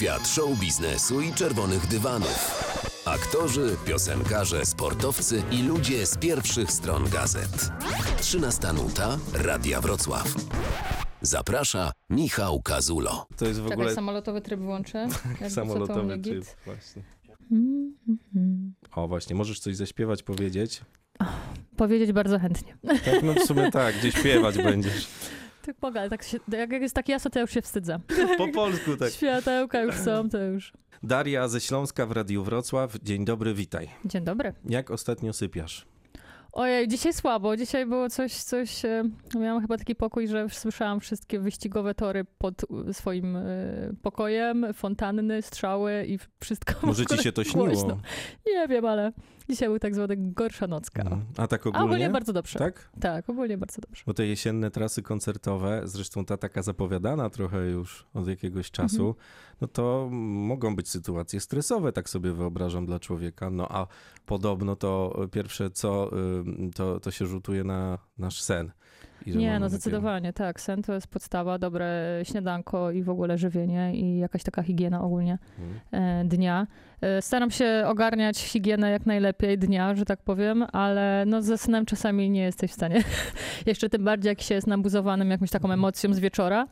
Świat show biznesu i czerwonych dywanów. Aktorzy, piosenkarze, sportowcy i ludzie z pierwszych stron gazet. 13 nuta Radia Wrocław. Zaprasza Michał Kazulo. To jest w Czekaj, ogóle samolotowy tryb włączę. U samolotowy tryb. git. Właśnie. Mm. O, właśnie, możesz coś zaśpiewać, powiedzieć? Powiedzieć bardzo chętnie. Tak, no w sumie tak, gdzie śpiewać będziesz. Tak ale tak się, jak jest tak jasno, to ja już się wstydzę. Po polsku tak. Światełka już są, to już. Daria ze Śląska w Radiu Wrocław. Dzień dobry, witaj. Dzień dobry. Jak ostatnio sypiasz? Ojej, dzisiaj słabo. Dzisiaj było coś, coś... e, Miałam chyba taki pokój, że słyszałam wszystkie wyścigowe tory pod e, swoim e, pokojem, fontanny, strzały i wszystko. Może ci się to głośno. śniło? Nie wiem, ale dzisiaj był tak zwany gorsza nocka. Mm. A tak A ogólnie ogólnie? bardzo dobrze. Tak? Tak, ogólnie bardzo dobrze. Bo te jesienne trasy koncertowe, zresztą ta taka zapowiadana trochę już od jakiegoś czasu, Mhm. no to mogą być sytuacje stresowe, tak sobie wyobrażam dla człowieka. No a podobno to pierwsze co, to, to się rzutuje na nasz sen. Nie, no zdecydowanie, tak. Sen to jest podstawa, dobre śniadanko i w ogóle żywienie i jakaś taka higiena ogólnie Mhm. e, dnia. E, Staram się ogarniać higienę jak najlepiej dnia, że tak powiem, ale no ze snem czasami nie jesteś w stanie. jeszcze tym bardziej, jak się jest nabuzowanym jakąś taką emocją z wieczora.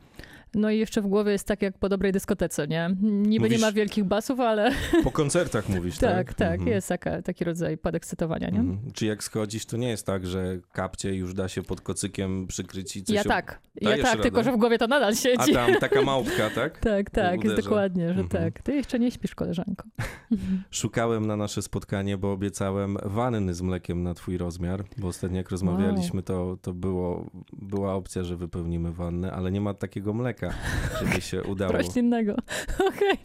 No i jeszcze w głowie jest tak jak po dobrej dyskotece, nie? Niby Mówisz- nie ma wielkich basów, ale Po koncertach mówisz, tak? tak, tak, Mhm. jest taka, taki rodzaj podekscytowania, nie? Mhm. Czy jak schodzisz, to nie jest tak, że kapcie już da się pod kocykiem przykryć i coś Ja tak, ja tak, radę? tylko że w głowie to nadal A siedzi. tam taka małpka, tak? Tak, tak, jest uderza. dokładnie, że Mhm. tak. Ty jeszcze nie śpisz, koleżanko. Szukałem na nasze spotkanie, bo obiecałem wanny z mlekiem na twój rozmiar, bo ostatnio jak rozmawialiśmy, to, to było, była opcja, że wypełnimy wannę, ale nie ma takiego mleka, żeby się udało. Roślinnego. Okej.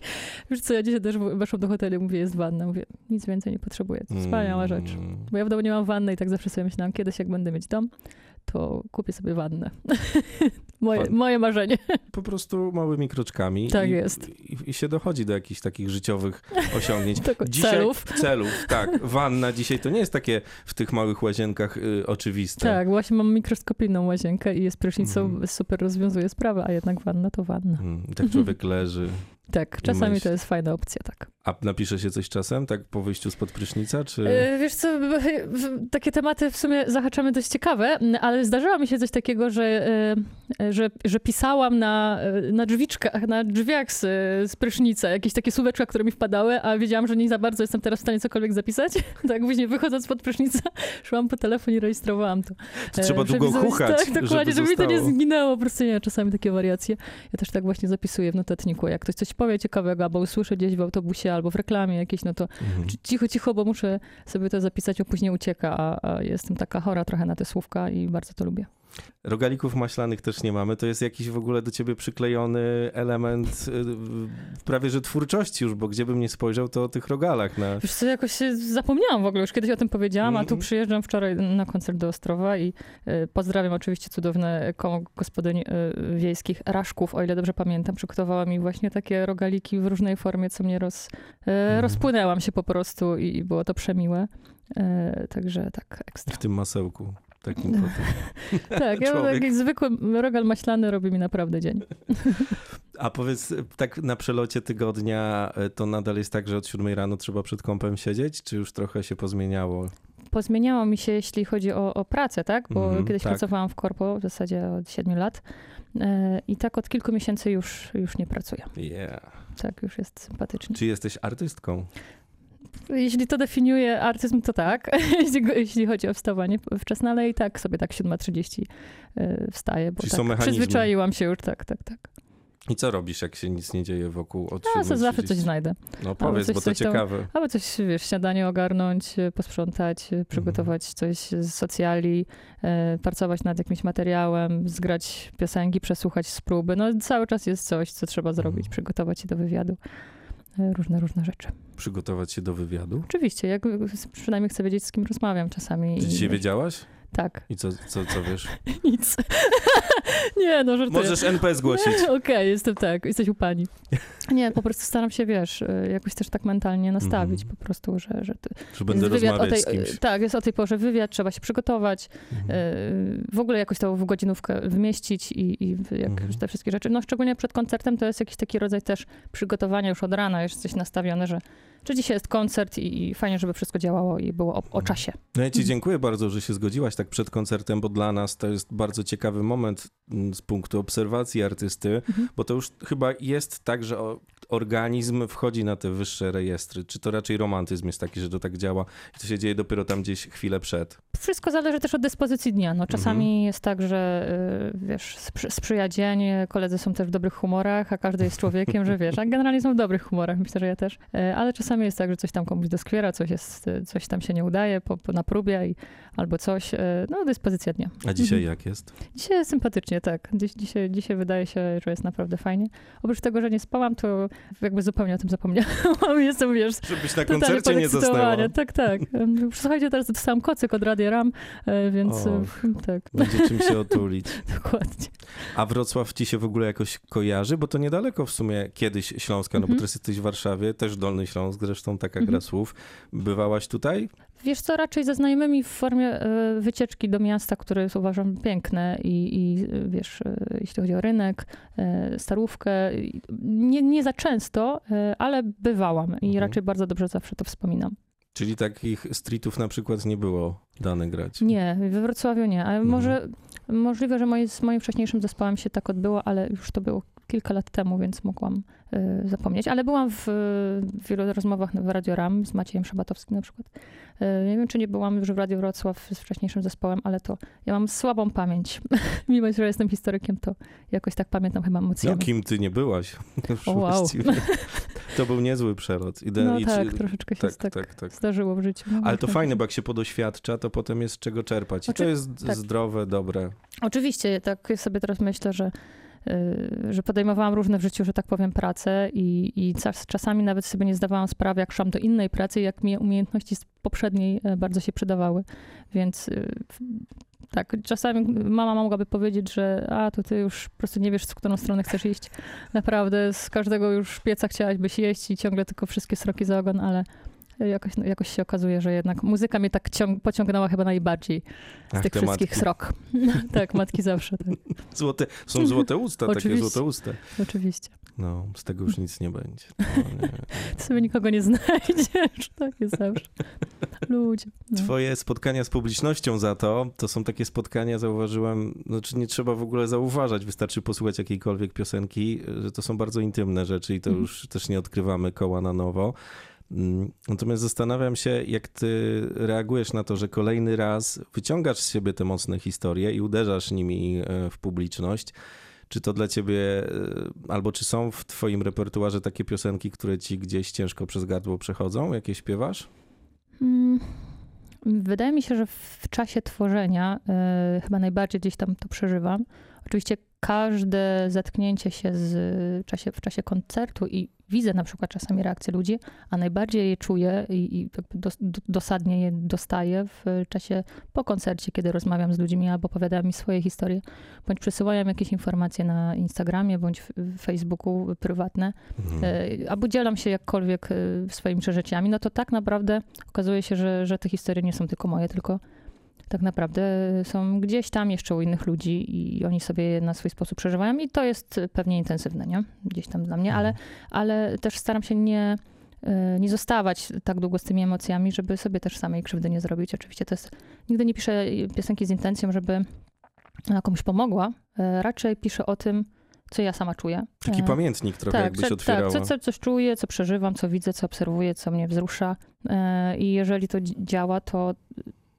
Wiesz co, ja dzisiaj też weszłam do hotelu i mówię, jest wanna. Mówię, nic więcej nie potrzebuję. Wspaniała rzecz. Mm. Bo ja w domu nie mam wanny i tak zawsze sobie myślałam, kiedyś jak będę mieć dom, to kupię sobie wannę. moje, moje marzenie. Po prostu małymi kroczkami. Tak i, jest. I, I się dochodzi do jakichś takich życiowych osiągnięć. Dzisiaj, celów. Celów, tak. Wanna dzisiaj to nie jest takie w tych małych łazienkach y, oczywiste. Tak, właśnie mam mikroskopijną łazienkę i jest prysznicą, Mhm. super rozwiązuje sprawę, a jednak wanna to wanna. Mm, tak człowiek leży. Tak, czasami myśli. to jest fajna opcja, tak. A napisze się coś czasem, tak po wyjściu spod prysznica, czy... E, Wiesz co, takie tematy w sumie zahaczamy dość ciekawe, ale zdarzyło mi się coś takiego, że, e, że, że pisałam na, e, na drzwiczkach, na drzwiach z, z prysznica, jakieś takie słóweczka, które mi wpadały, a wiedziałam, że nie za bardzo jestem teraz w stanie cokolwiek zapisać. tak później wychodząc spod prysznica, szłam po telefon i rejestrowałam to. To E, trzeba żeby długo chuchać, Tak, dokładnie, żeby żeby, mi to nie zginęło, po prostu nie, czasami takie wariacje. Ja też tak właśnie zapisuję w notatniku, jak ktoś coś powie ciekawego, albo usłyszę gdzieś w autobusie, albo w reklamie jakiejś, no to Mhm. cicho, cicho, bo muszę sobie to zapisać, a później ucieka, a, a jestem taka chora trochę na te słówka i bardzo to lubię. Rogalików maślanych też nie mamy. To jest jakiś w ogóle do ciebie przyklejony element y, prawie że twórczości już, bo gdzie bym nie spojrzał, to o tych rogalach na... Wiesz co, jakoś zapomniałam w ogóle, już kiedyś o tym powiedziałam, a tu Mhm. przyjeżdżam wczoraj na koncert do Ostrowa i y, pozdrawiam oczywiście cudowne koło gospodyń y, wiejskich, Raszków, o ile dobrze pamiętam, przygotowała mi właśnie takie rogaliki w różnej formie, co mnie roz, y, Mhm. rozpłynęłam się po prostu i, i było to przemiłe. Także tak, ekstra. w tym masełku. Takim potem. Tak, ja taki zwykły rogal maślany robi mi naprawdę dzień. A powiedz, tak na przelocie tygodnia y, to nadal jest tak, że od 7 rano trzeba przed kąpem siedzieć, czy już trochę się pozmieniało? Pozmieniało mi się, jeśli chodzi o, o pracę, tak? Bo Mhm, kiedyś tak. pracowałam w korpo w zasadzie od 7 lat e, i tak od kilku miesięcy już, już nie pracuję. Yeah. Tak, już jest sympatycznie. Czy jesteś artystką? Jeśli to definiuje artyzm, to tak, jeśli, chodzi o wstawanie wczesne, ale i tak sobie tak 7.30 e, wstaję, bo Czyli tak są mechanizmy. przyzwyczaiłam się już, tak, tak, tak. I co robisz, jak się nic nie dzieje wokół od zawsze 7:30? coś znajdę. No powiedz, coś- bo to coś tam- ciekawe. Albo coś, wiesz, śniadanie ogarnąć, e, posprzątać, e, przygotować coś z socjali, pracować nad jakimś materiałem, zgrać piosenki, przesłuchać z próby. No cały czas jest coś, co trzeba zrobić, Mhm. przygotować się do wywiadu. Różne, różne rzeczy. Przygotować się do wywiadu? Oczywiście, jak przynajmniej chcę wiedzieć, z kim rozmawiam czasami. Czy i- dzisiaj wiedziałaś? Tak, I co, co, co wiesz? nic. nie, no żartuję. Możesz NP zgłosić. Okej, jestem tak, jesteś u pani. Nie, po prostu staram się, wiesz, y, jakoś też tak mentalnie nastawić Mhm. po prostu, że, że ty, Że będę wywiad o rozmawiać tej, z kimś. Tak, jest o tej porze wywiad, trzeba się przygotować, Mhm. y, w ogóle jakoś to w godzinówkę wymieścić i, i jak Mhm. te wszystkie rzeczy. No szczególnie przed koncertem to jest jakiś taki rodzaj też przygotowania już od rana, jesteś nastawiony, że, że dzisiaj jest koncert i, i fajnie, żeby wszystko działało i było o, o Mhm. czasie. No ja ci dziękuję bardzo, że się zgodziłaś tak przed koncertem, bo dla nas to jest bardzo ciekawy moment mm, z punktu obserwacji artysty, Mhm. bo to już chyba jest tak, że o- organizm wchodzi na te wyższe rejestry. Czy to raczej romantyzm jest taki, że to tak działa i to się dzieje dopiero tam gdzieś chwilę przed? Wszystko zależy też od dyspozycji dnia. No, czasami Mhm. jest tak, że y, wiesz, sprzy- sprzyja dzień, koledzy są też w dobrych humorach, a każdy jest człowiekiem, że wiesz, a generalnie są w dobrych humorach, myślę, że ja też. Y, Ale czasami jest tak, że coś tam komuś doskwiera, coś, jest, coś tam się nie udaje po, po, na próbie i, albo coś. y, No, dyspozycja dnia. A dzisiaj Mhm. jak jest? Dzisiaj jest sympatycznie, tak. Dziś, dzisiaj, dzisiaj wydaje się, że jest naprawdę fajnie. Oprócz tego, że nie spałam, to jakby zupełnie o tym zapomniałam. Jestem, wiesz, Żebyś na koncercie nie zasnęła. Tak, tak. Słuchajcie, teraz dostałam kocyk od Radia Ram, e, więc e, Och. tak, Będzie czym się otulić. dokładnie. A Wrocław ci się w ogóle jakoś kojarzy? Bo to niedaleko w sumie kiedyś Śląska, no bo Mhm. teraz jesteś w Warszawie, też Dolny Śląsk, zresztą taka Mhm. gra słów. Bywałaś tutaj? Wiesz co, raczej ze znajomymi w formie e, wycieczki do miasta, które jest uważam piękne i, i e, wiesz, e, jeśli chodzi o rynek, starówkę, nie, nie za często, ale bywałam i Mhm. raczej bardzo dobrze zawsze to wspominam. Czyli takich streetów na przykład nie było dane grać? Nie, we Wrocławiu nie, ale Mhm. może możliwe, że moje, z moim wcześniejszym zespołem się tak odbyło, ale już to było kilka lat temu, więc mogłam e, zapomnieć. Ale byłam w, w wielu rozmowach w Radio Ram z Maciejem Szabatowskim na przykład. E, nie wiem, czy nie byłam już w Radio Wrocław z wcześniejszym zespołem, ale to ja mam słabą pamięć. Mimo, że jestem historykiem, to jakoś tak pamiętam chyba No emocjami. kim ty nie byłaś? Już O, wow. To był niezły przelot. Ide- No tak, czy- troszeczkę się tak, tak, tak, tak. zdarzyło w życiu. No, Ale to fajne, bo jak się podoświadcza, to potem jest czego czerpać. I Oczy- to jest tak. zdrowe, dobre. Oczywiście, tak sobie teraz myślę, że, y, że podejmowałam różne w życiu, że tak powiem, prace i, i czas, czasami nawet sobie nie zdawałam sprawy, jak szłam do innej pracy, jak mi umiejętności z poprzedniej e, bardzo się przydawały. Więc y, tak, czasami mama mogłaby powiedzieć, że a, to ty już po prostu nie wiesz, w którą stronę chcesz iść. Naprawdę z każdego już pieca chciałabyś jeść i ciągle tylko wszystkie sroki za ogon, ale jakoś, jakoś się okazuje, że jednak muzyka mnie tak ciąg- pociągnęła chyba najbardziej z Ach, tych wszystkich matki. srok. tak, matki zawsze, tak. Złote, są złote usta, takie złote usta. Oczywiście. No, z tego już nic nie będzie. No. Ty sobie nikogo nie znajdziesz. Tak jest zawsze. Ludzie. No. Twoje spotkania z publicznością za to, to są takie spotkania, zauważyłem, znaczy nie trzeba w ogóle zauważać, wystarczy posłuchać jakiejkolwiek piosenki, że to są bardzo intymne rzeczy i to Mhm. już też nie odkrywamy koła na nowo. Mm, Natomiast zastanawiam się, jak ty reagujesz na to, że kolejny raz wyciągasz z siebie te mocne historie i uderzasz nimi e, w publiczność. Czy to dla ciebie, e, albo czy są w twoim repertuarze takie piosenki, które ci gdzieś ciężko przez gardło przechodzą, jakie śpiewasz? Mm, Wydaje mi się, że w czasie tworzenia e, chyba najbardziej gdzieś tam to przeżywam. Oczywiście każde zetknięcie się z, w, czasie, w czasie koncertu i widzę na przykład czasami reakcje ludzi, a najbardziej je czuję i, i do, dosadnie je dostaję w czasie po koncercie, kiedy rozmawiam z ludźmi albo opowiadają mi swoje historie, bądź przesyłają jakieś informacje na Instagramie bądź w, Facebooku prywatne. Mhm. E, albo dzielam się jakkolwiek e, swoimi przeżyciami, no to tak naprawdę okazuje się, że, że te historie nie są tylko moje, tylko tak naprawdę są gdzieś tam jeszcze u innych ludzi i oni sobie je na swój sposób przeżywają i to jest pewnie intensywne, nie? Gdzieś tam dla mnie, ale, Mhm. ale też staram się nie, e, nie zostawać tak długo z tymi emocjami, żeby sobie też samej krzywdy nie zrobić. Oczywiście to jest, nigdy nie piszę piosenki z intencją, żeby komuś pomogła. E, Raczej piszę o tym, co ja sama czuję. Taki E, pamiętnik trochę jakbyś tak, otwierała. Tak, co, co, coś czuję, co przeżywam, co widzę, co obserwuję, co mnie wzrusza. I jeżeli to dzi- działa, to,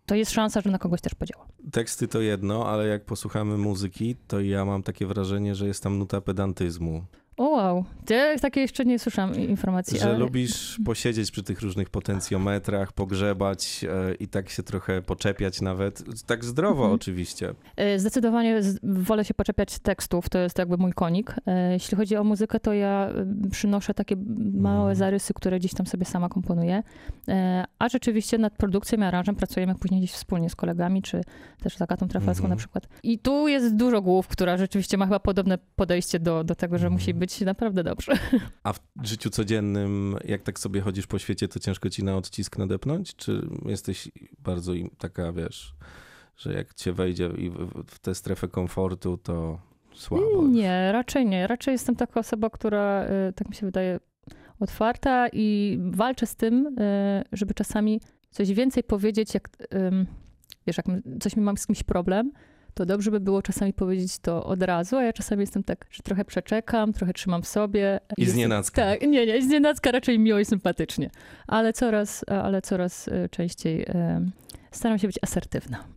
to jest szansa, że na kogoś też podziała. Teksty to jedno, ale jak posłuchamy muzyki, to ja mam takie wrażenie, że jest tam nuta pedantyzmu. O wow, ja takie jeszcze nie słyszałam informacji. Że ale- lubisz posiedzieć przy tych różnych potencjometrach, pogrzebać e, i tak się trochę poczepiać nawet. Tak zdrowo Mhm. oczywiście. E, Zdecydowanie wolę się poczepiać tekstów, to jest jakby mój konik. E, Jeśli chodzi o muzykę, to ja e, przynoszę takie małe Mhm. zarysy, które gdzieś tam sobie sama komponuję. E, A rzeczywiście nad produkcją i aranżem pracujemy później gdzieś wspólnie z kolegami, czy też z Agatą Trafalską Mhm. na przykład. I tu jest dużo głów, która rzeczywiście ma chyba podobne podejście do, do tego, że Mhm. musi być naprawdę dobrze. A w życiu codziennym, jak tak sobie chodzisz po świecie, to ciężko ci na odcisk nadepnąć? Czy jesteś bardzo taka, wiesz, że jak cię wejdzie w, tę strefę komfortu, to słabo? Nie, raczej nie. Raczej jestem taka osoba, która, y, tak mi się wydaje, otwarta i walczę z tym, y, żeby czasami coś więcej powiedzieć, jak, wiesz, jak coś mi mam z kimś problem, to dobrze by było czasami powiedzieć to od razu, a ja czasami jestem tak, że trochę przeczekam, trochę trzymam w sobie. I jestem- znienacka. Tak, nie, nie, znienacka raczej miło i sympatycznie, ale coraz, ale coraz y, częściej y, staram się być asertywna.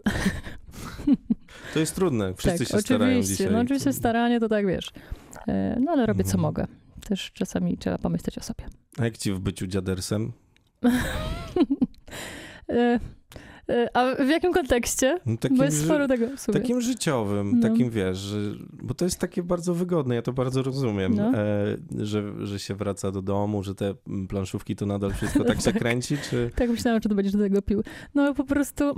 To jest trudne. Wszyscy tak, się starają oczywiście. dzisiaj. No oczywiście staranie to tak wiesz. E, No ale robię co Mhm. mogę. Też czasami trzeba pomyśleć o sobie. A jak ci w byciu dziadersem? A w jakim kontekście? No, takim, Bo jest sporo tego w sumie. takim życiowym, No. takim wiesz, że, bo to jest takie bardzo wygodne, ja to bardzo rozumiem, No. e, że, że się wraca do domu, że te mm, planszówki to nadal wszystko tak się Tak. kręci, czy... Tak myślałam, że to będziesz do tego pił. No po prostu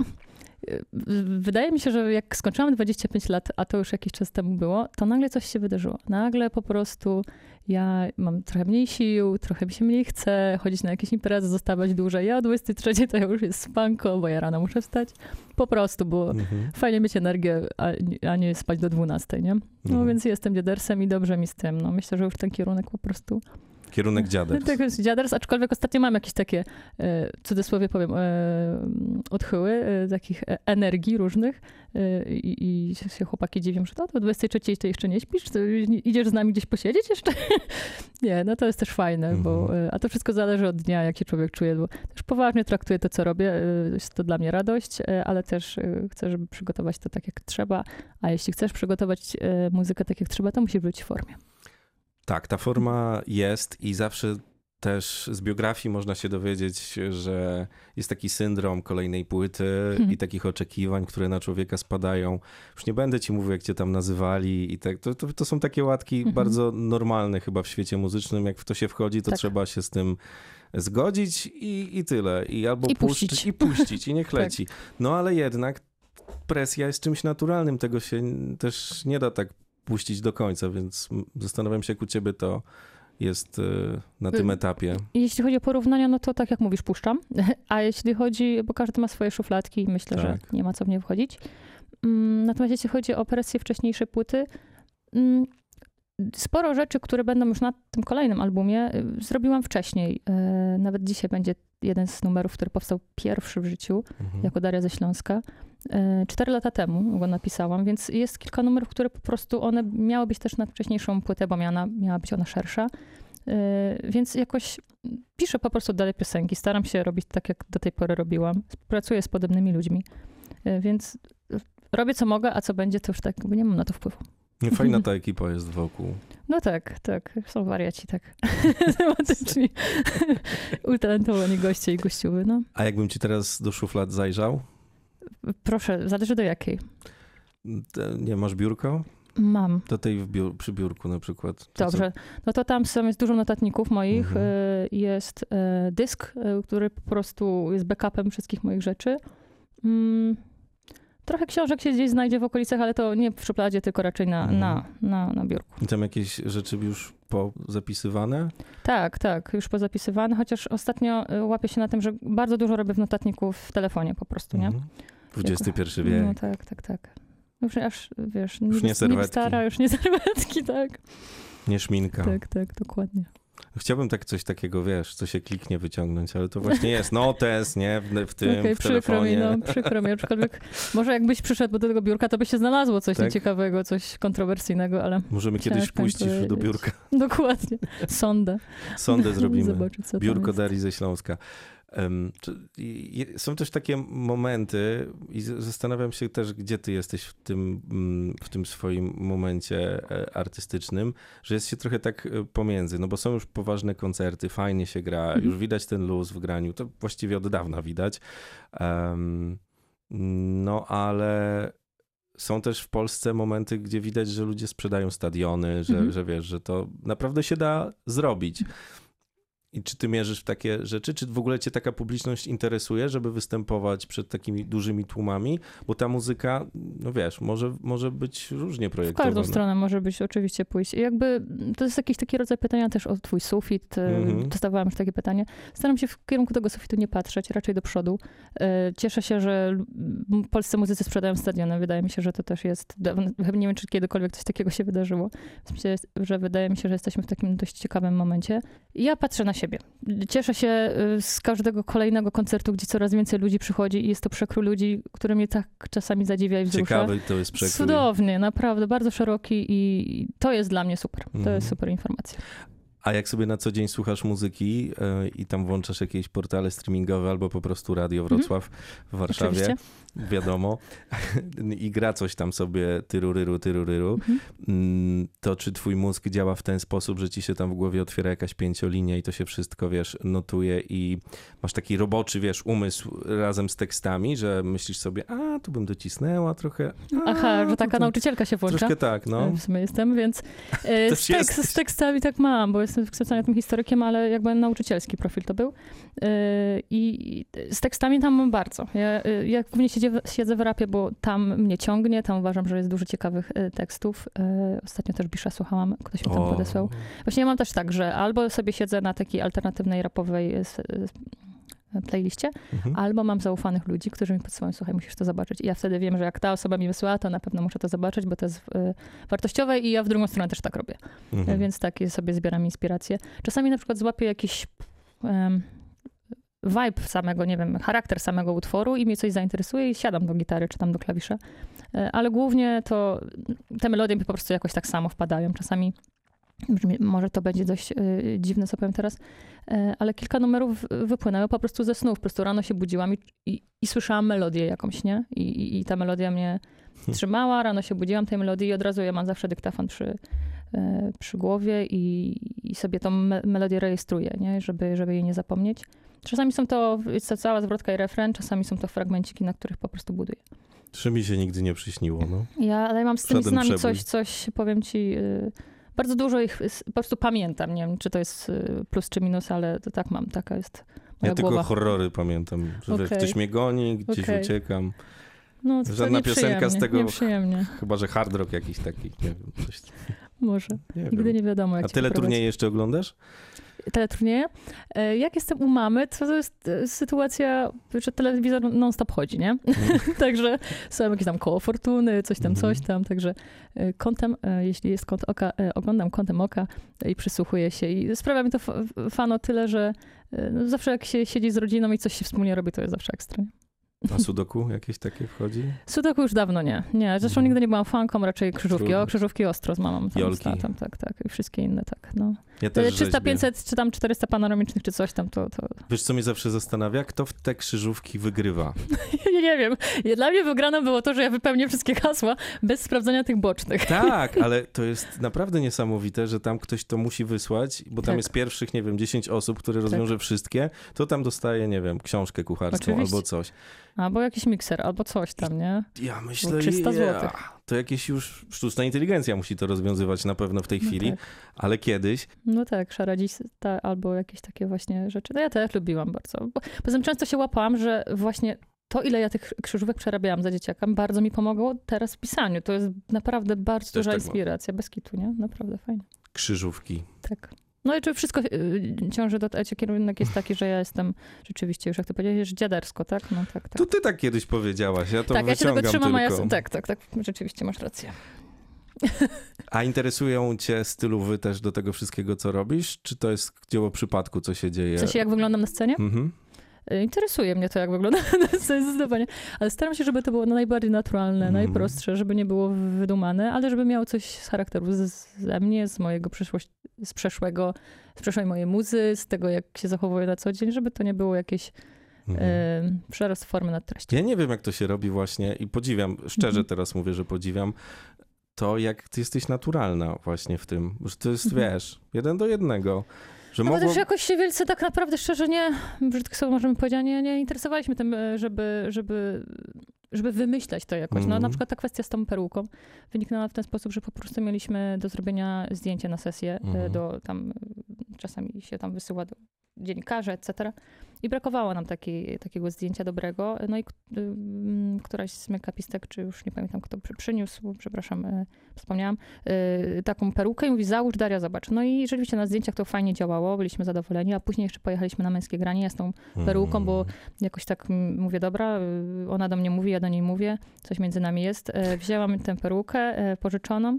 wydaje mi się, że jak skończyłam 25 lat, a to już jakiś czas temu było, to nagle coś się wydarzyło. Nagle po prostu ja mam trochę mniej sił, trochę mi się mniej chce chodzić na jakieś imprezy, zostawać dłużej. Ja o 23 to już jest spanko, bo ja rano muszę wstać. Po prostu, bo Mhm. fajnie mieć energię, a, nie spać do 12, nie? No Mhm. więc jestem dziadersem i dobrze mi z tym. No myślę, że już ten kierunek po prostu Kierunek dziaders. tak jest dziaders, aczkolwiek ostatnio mam jakieś takie, e, w cudzysłowie powiem, e, odchyły e, takich e, energii różnych e, i, i się chłopaki dziwią, że to do 23 to jeszcze nie śpisz, idziesz z nami gdzieś posiedzieć jeszcze? nie, no to jest też fajne, bo, Mhm. e, a to wszystko zależy od dnia, jak się człowiek czuje, bo też poważnie traktuję to, co robię, e, jest to dla mnie radość, e, ale też e, chcę, żeby przygotować to tak, jak trzeba, a jeśli chcesz przygotować e, muzykę tak, jak trzeba, to musi być w formie. Tak, ta forma jest i zawsze też z biografii można się dowiedzieć, że jest taki syndrom kolejnej płyty Mhm. i takich oczekiwań, które na człowieka spadają. Już nie będę ci mówił, jak cię tam nazywali i tak. To, to, to są takie łatki Mhm. bardzo normalne chyba w świecie muzycznym. Jak w to się wchodzi, to Tak. trzeba się z tym zgodzić i, i tyle. I albo I puszczyć, puścić. i puścić, i niech Tak. leci. No ale jednak presja jest czymś naturalnym. Tego się też nie da tak puścić do końca, więc zastanawiam się, jak u ciebie to jest y, na tym Y, etapie. Jeśli chodzi o porównania, no to tak jak mówisz, puszczam. A jeśli chodzi, bo każdy ma swoje szufladki i myślę, że Tak. nie ma co w nie wchodzić. Mm, Natomiast jeśli chodzi o presję wcześniejszej płyty, mm, sporo rzeczy, które będą już na tym kolejnym albumie, y, zrobiłam wcześniej. Nawet dzisiaj będzie jeden z numerów, który powstał pierwszy w życiu, Mhm. jako Daria ze Śląska. E, Cztery lata temu go napisałam, więc jest kilka numerów, które po prostu one miały być też na wcześniejszą płytę, bo miała, miała być ona szersza. E, Więc jakoś piszę po prostu dalej piosenki. Staram się robić tak, jak do tej pory robiłam. Pracuję z podobnymi ludźmi, E, więc robię co mogę, a co będzie, to już tak, bo nie mam na to wpływu. Fajna ta ekipa jest wokół. No tak, tak. Są wariaci, tak. Tematyczni. Utalentowani goście i gościuwy, no. A jakbym ci teraz do szuflad zajrzał? Proszę, zależy do jakiej. Te, nie masz biurko? Mam. Do tej biur, przy biurku na przykład. To Dobrze. No to tam są, jest dużo notatników moich. Mhm. y, Jest y, dysk, y, który po prostu jest backupem wszystkich moich rzeczy. Trochę książek się gdzieś znajdzie w okolicach, ale to nie w szufladzie, tylko raczej na, Mhm. na, na, na biurku. I tam jakieś rzeczy już pozapisywane? Tak, tak, już pozapisywane, chociaż ostatnio y, łapię się na tym, że bardzo dużo robię w notatniku w telefonie po prostu, nie? Mhm. XXI wiek. No tak, tak, tak. Już aż, wiesz, Już nie niby serwetki. stara, już nie serwetki, tak. Nie szminka. Tak, tak, dokładnie. Chciałbym tak coś takiego, wiesz, co się kliknie wyciągnąć, ale to właśnie jest notes, nie? W, w tym, Okej, w przykro mi, telefonie. no, przykro mi, aczkolwiek może jakbyś przyszedł do tego biurka, to by się znalazło coś Tak? nieciekawego, coś kontrowersyjnego, ale Możemy kiedyś puścić do biurka. dokładnie, sondę. Sondę zrobimy. Zobaczyć, Biurko. Darii ze Śląska. Są też takie momenty i zastanawiam się też, gdzie ty jesteś w tym, mm, w tym swoim momencie e, artystycznym, że jest się trochę tak e, pomiędzy, no bo są już poważne koncerty, fajnie się gra, Mhm. już widać ten luz w graniu, to właściwie od dawna widać. No ale są też w Polsce momenty, gdzie widać, że ludzie sprzedają stadiony, że, Mhm. że wiesz, że to naprawdę się da zrobić. I czy ty mierzysz w takie rzeczy? Czy w ogóle cię taka publiczność interesuje, żeby występować przed takimi dużymi tłumami? Bo ta muzyka, no wiesz, może, może być różnie W projektowana. każdą stronę może być oczywiście pójść. I jakby to jest jakiś taki rodzaj pytania też o twój sufit. e, Mhm. Dostawałam już takie pytanie. Staram się w kierunku tego sufitu nie patrzeć, raczej do przodu. E, Cieszę się, że polscy muzycy sprzedają stadiony. Wydaje mi się, że to też jest, nie wiem, czy kiedykolwiek coś takiego się wydarzyło. Myślę, że wydaje mi się, że jesteśmy w takim dość ciekawym momencie. I Ja patrzę na siebie. Cieszę się y, z każdego kolejnego koncertu, gdzie coraz więcej ludzi przychodzi i jest to przekrój ludzi, który mnie tak czasami zadziwia i wzrusza. Ciekawy to jest przekrój. Cudownie, naprawdę, bardzo szeroki i to jest dla mnie super. To Mhm. jest super informacja. A jak sobie na co dzień słuchasz muzyki e, i tam włączasz jakieś portale streamingowe albo po prostu Radio Wrocław w Warszawie, Mhm. Oczywiście. wiadomo, i gra coś tam sobie tyruryru, tyruryru, Mhm. mm, to czy twój mózg działa w ten sposób, że ci się tam w głowie otwiera jakaś pięciolinia i to się wszystko, wiesz, notuje i masz taki roboczy, wiesz, umysł razem z tekstami, że myślisz sobie, a, tu bym docisnęła trochę. A, Aha, że tu taka tym- nauczycielka się włącza. Troszkę tak, no. W sumie jestem, więc e, z, tekst, z tekstami tak mam, bo jestem wykształconym historykiem, ale jakby nauczycielski profil to był. E, I z tekstami tam mam bardzo. Ja, e, ja głównie siedzę, w- siedzę w rapie, bo tam mnie ciągnie, tam uważam, że jest dużo ciekawych e, tekstów. Ostatnio też Bisza słuchałam, ktoś mi tam O, podesłał. Właśnie ja mam też tak, że albo sobie siedzę na takiej alternatywnej rapowej playliście, mhm. albo mam zaufanych ludzi, którzy mi podsyłają, słuchaj, musisz to zobaczyć. I ja wtedy wiem, że jak ta osoba mi wysłała, to na pewno muszę to zobaczyć, bo to jest y, wartościowe i ja w drugą stronę też tak robię. Mhm. Więc tak sobie zbieram inspirację. Czasami na przykład złapię jakiś um, vibe samego, nie wiem, charakter samego utworu i mnie coś zainteresuje i siadam do gitary czy tam do klawisza. E, Ale głównie to te melodie po prostu jakoś tak samo wpadają. Czasami brzmi, może to będzie dość y, dziwne, co powiem teraz, e, ale kilka numerów wypłynęło po prostu ze snów. Po prostu rano się budziłam i, i, i słyszałam melodię jakąś, nie? I, i, I ta melodia mnie trzymała, rano się budziłam tej melodii i od razu ja mam zawsze dyktafon przy, e, przy głowie i, sobie tą me melodię rejestruję, nie? Żeby, żeby jej nie zapomnieć. Czasami są to, cała zwrotka i refren, czasami są to fragmenciki, na których po prostu buduję. Czy mi się nigdy nie przyśniło, no. Ja, ale mam z tymi Żaden przebój. coś, coś, powiem ci, y, bardzo dużo ich po prostu pamiętam. Nie wiem, czy to jest y, plus czy minus, ale to tak mam, taka jest moja Ja tylko głowa. horrory pamiętam, że Okej. ktoś mnie goni, gdzieś Okej. uciekam. No, to żadna piosenka z tego- Chyba, że hard rock jakiś taki, nie wiem, coś. może. Nie Nigdy wiem. nie wiadomo, jak A tyle turnieje jeszcze oglądasz? Teleturnieje. E, Jak jestem u mamy, to, to jest e, sytuacja, że telewizor non-stop chodzi, nie? także są jakieś tam koło fortuny, coś tam, Mhm. coś tam, także e, kątem, jeśli jest kąt oka, oglądam kątem oka i przysłuchuję się i sprawia mi to fa- fan o tyle, że no zawsze jak się siedzi z rodziną i coś się wspólnie robi, to jest zawsze ekstra. A sudoku jakieś takie wchodzi? Sudoku już dawno nie. Nie, zresztą Mhm. nigdy nie byłam fanką, raczej krzyżówki. O, krzyżówki ostro z mamą tam Jolki. z tatem, tak, tak. I wszystkie inne, tak, no. Ja też 300, rzeźbię. 500, czy tam 400 panoramicznych, czy coś tam, to, to Wiesz, co mnie zawsze zastanawia? Kto w te krzyżówki wygrywa? Ja nie wiem. Dla mnie wygraną było to, że ja wypełnię wszystkie hasła bez sprawdzania tych bocznych. Tak, ale to jest naprawdę niesamowite, że tam ktoś to musi wysłać, bo tam Tak. jest pierwszych, nie wiem, 10 osób, które rozwiąże wszystkie, to tam dostaje, nie wiem, książkę kucharską Oczywiście. albo coś. Albo jakiś mikser, albo coś tam, nie? Ja myślę, 300 ja, złotych. To jakieś już sztuczna inteligencja musi to rozwiązywać na pewno w tej No chwili, tak. ale kiedyś No tak, szaradzista albo jakieś takie właśnie rzeczy. No ja też lubiłam bardzo. Bo, poza tym często się łapałam, że właśnie to, ile ja tych krzyżówek przerabiałam za dzieciaka, bardzo mi pomogło teraz w pisaniu. To jest naprawdę bardzo Też duża tak mam. inspiracja, bez kitu, nie? Naprawdę fajnie. krzyżówki. Tak. No i czy wszystko y, ciąży do tego, kierunek jest taki, że ja jestem rzeczywiście, już jak ty powiedziałeś, że dziadersko, tak? No tak, tak. To ty tak kiedyś powiedziałaś, ja to tak, ja się wyciągam trzymam, a ja... tylko. Tak, tak, tak, rzeczywiście masz rację. A interesują cię stylowy też do tego wszystkiego, co robisz? Czy to jest dzieło przypadku, co się dzieje? W sensie, jak wyglądam na scenie? Mhm. Y, Interesuje mnie to, jak wygląda zdecydowanie, ale staram się, żeby to było najbardziej naturalne, Mhm. najprostsze, żeby nie było wydumane, ale żeby miało coś z charakteru z, ze mnie, z mojego przeszłości, z przeszłego, z przeszłej mojej muzy, z tego, jak się zachowuję na co dzień, żeby to nie było jakieś Mhm. y, przerost formy nad treścią. Ja nie wiem, jak to się robi właśnie i podziwiam, szczerze Mhm. teraz mówię, że podziwiam to, jak ty jesteś naturalna właśnie w tym, że to jest, Mhm. wiesz, jeden do jednego, że No mogło... też jakoś się wielce tak naprawdę szczerze nie, brzydko sobie możemy powiedzieć, nie, nie interesowaliśmy tym, e, żeby, żeby, żeby wymyślać to jakoś. No Mhm. na przykład ta kwestia z tą peruką wyniknęła w ten sposób, że po prostu mieliśmy do zrobienia zdjęcie na sesję, e, Mhm. do tam, czasami się tam wysyła do dziennikarzy, etc. I brakowało nam takiej, takiego zdjęcia dobrego. No i któraś z mekapistek, czy już nie pamiętam kto przy, przyniósł, przepraszam, e, wspomniałam, e, taką perukę i mówi, załóż Daria, zobacz. No i rzeczywiście na zdjęciach to fajnie działało, byliśmy zadowoleni, a później jeszcze pojechaliśmy na męskie granie, ja z tą peruką, bo Mhm. jakoś tak mm, mówię, dobra, y, ona do mnie mówi, ja do niej mówię, coś między nami jest. E, Wzięłam tę perukę pożyczoną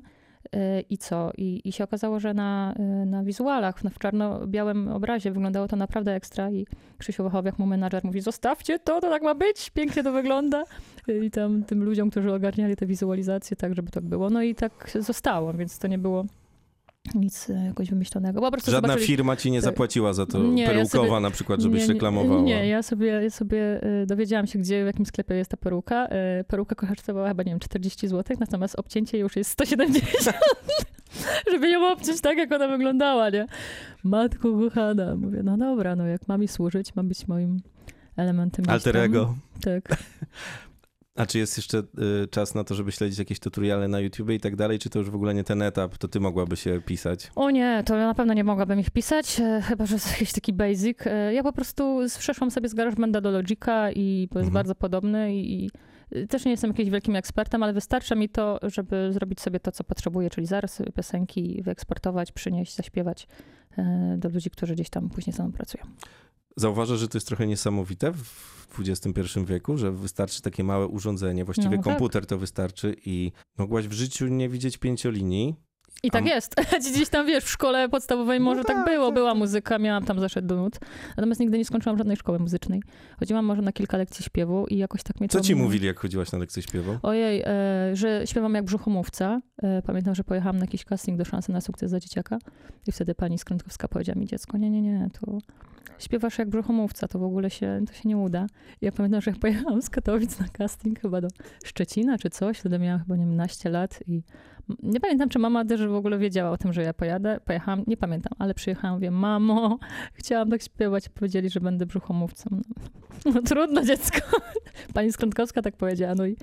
i co? I, I się okazało, że na, e, na wizualach, w czarno-białym obrazie wyglądało to naprawdę ekstra i Krzysiu Wachowiak, mój menadżer, mówi, zostawcie to, to tak ma być, pięknie to wygląda. I tam tym ludziom, którzy ogarniali te wizualizacje, tak, żeby tak było. No i tak zostało, więc to nie było nic e, jakoś wymyślonego. Po prostu Żadna zobaczyli- firma ci nie tak. zapłaciła za to, Nie, ja perukowa sobie- na przykład, żebyś nie, nie, reklamowała. Nie, ja sobie, ja sobie y, dowiedziałam się, gdzie, w jakim sklepie jest ta peruka. Peruka kosztowała chyba, nie wiem, 40 zł, natomiast obcięcie już jest 170. Żeby ją obciąć tak, jak ona wyglądała, nie? Matko kochana. Mówię, no dobra, no jak ma mi służyć, ma być moim elementem. gdzieś Alter tam. ego. Tak. A czy jest jeszcze y, czas na to, żeby śledzić jakieś tutoriale na YouTube i tak dalej, czy to już w ogóle nie ten etap, to ty mogłaby się pisać? O nie, to ja na pewno nie mogłabym ich pisać, e, chyba że jest jakiś taki basic. E, Ja po prostu przeszłam sobie z GarageBanda do Logica i to jest Mhm. bardzo podobny i, i y, też nie jestem jakimś wielkim ekspertem, ale wystarcza mi to, żeby zrobić sobie to, co potrzebuję, czyli zaraz piosenki wyeksportować, przynieść, zaśpiewać e, do ludzi, którzy gdzieś tam później ze mną pracują. Zauważasz, że to jest trochę niesamowite w XXI wieku, że wystarczy takie małe urządzenie, właściwie No tak. komputer to wystarczy i mogłaś w życiu nie widzieć pięciolinii. I tak A- jest. Gdzieś tam, wiesz, w szkole podstawowej No może tak, tak, było, tak, była muzyka, miałam tam zaszedł do nut. Natomiast nigdy nie skończyłam żadnej szkoły muzycznej. Chodziłam może na kilka lekcji śpiewu i jakoś tak mnie Co ci mówili, jak chodziłaś na lekcję śpiewu? Ojej, e, że śpiewam jak brzuchomówca. E, pamiętam, że pojechałam na jakiś casting do szansy na sukces za dzieciaka i wtedy pani Skrętkowska powiedziała mi, dziecko, nie, nie, nie, to śpiewasz jak brzuchomówca, to w ogóle się, to się nie uda. Ja pamiętam, że pojechałam z Katowic na casting chyba do Szczecina czy coś, wtedy miałam chyba, nie wiem, naście lat i nie pamiętam, czy mama też w ogóle wiedziała o tym, że ja pojadę. Pojechałam, nie pamiętam, ale przyjechałam, wiem, mamo, chciałam tak śpiewać. Powiedzieli, że będę brzuchomówcą. No, no trudno, dziecko. Pani Skrątkowska tak powiedziała. No i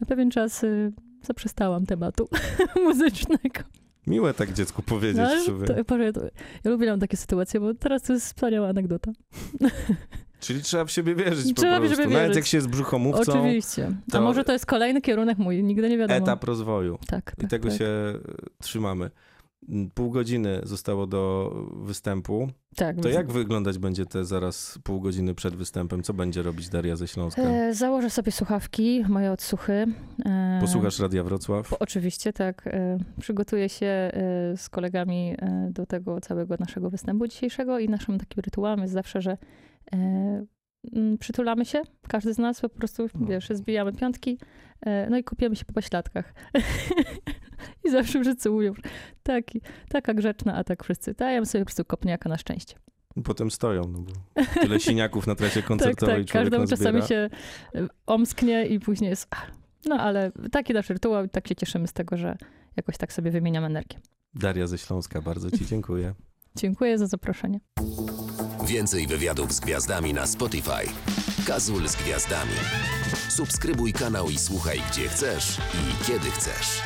na pewien czas y, zaprzestałam tematu muzycznego. Miłe tak dziecku powiedzieć No, to, Boże, to, ja lubię takie sytuacje, bo teraz to jest wspaniała anegdota. Czyli trzeba w siebie wierzyć Trzeba po prostu. siebie Nawet wierzyć. jak się jest brzuchomówcą, Oczywiście. A to- może to jest kolejny kierunek mój, nigdy nie wiadomo. etap rozwoju. Tak, I tak, tego tak. się trzymamy. Pół godziny zostało do występu. tak, To jak wyglądać będzie te zaraz pół godziny przed występem? Co będzie robić Daria ze Śląska? E, założę sobie słuchawki, moje odsłuchy. E, Posłuchasz Radia Wrocław? Po- Oczywiście, tak. E, Przygotuję się e, z kolegami e, do tego całego naszego występu dzisiejszego i naszym takim rytuałem jest zawsze, że e, przytulamy się, każdy z nas po prostu, No. wiesz, zbijamy piątki, no i kupiemy się po pośladkach. I zawsze wszyscy mówią, taki, taka grzeczna, a tak wszyscy. Daję sobie po prostu kopniaka na szczęście. Potem stoją, no bo tyle siniaków na trasie Tak, koncertowej tak, człowiek każdemu nazbiera. czasami się e, omsknie i później jest... No ale taki nasz rytuał i tak się cieszymy z tego, że jakoś tak sobie wymieniam energię. Daria ze Śląska, bardzo ci dziękuję. Dziękuję za zaproszenie. Więcej wywiadów z gwiazdami na Spotify. Kazul z gwiazdami. Subskrybuj kanał i słuchaj gdzie chcesz i kiedy chcesz.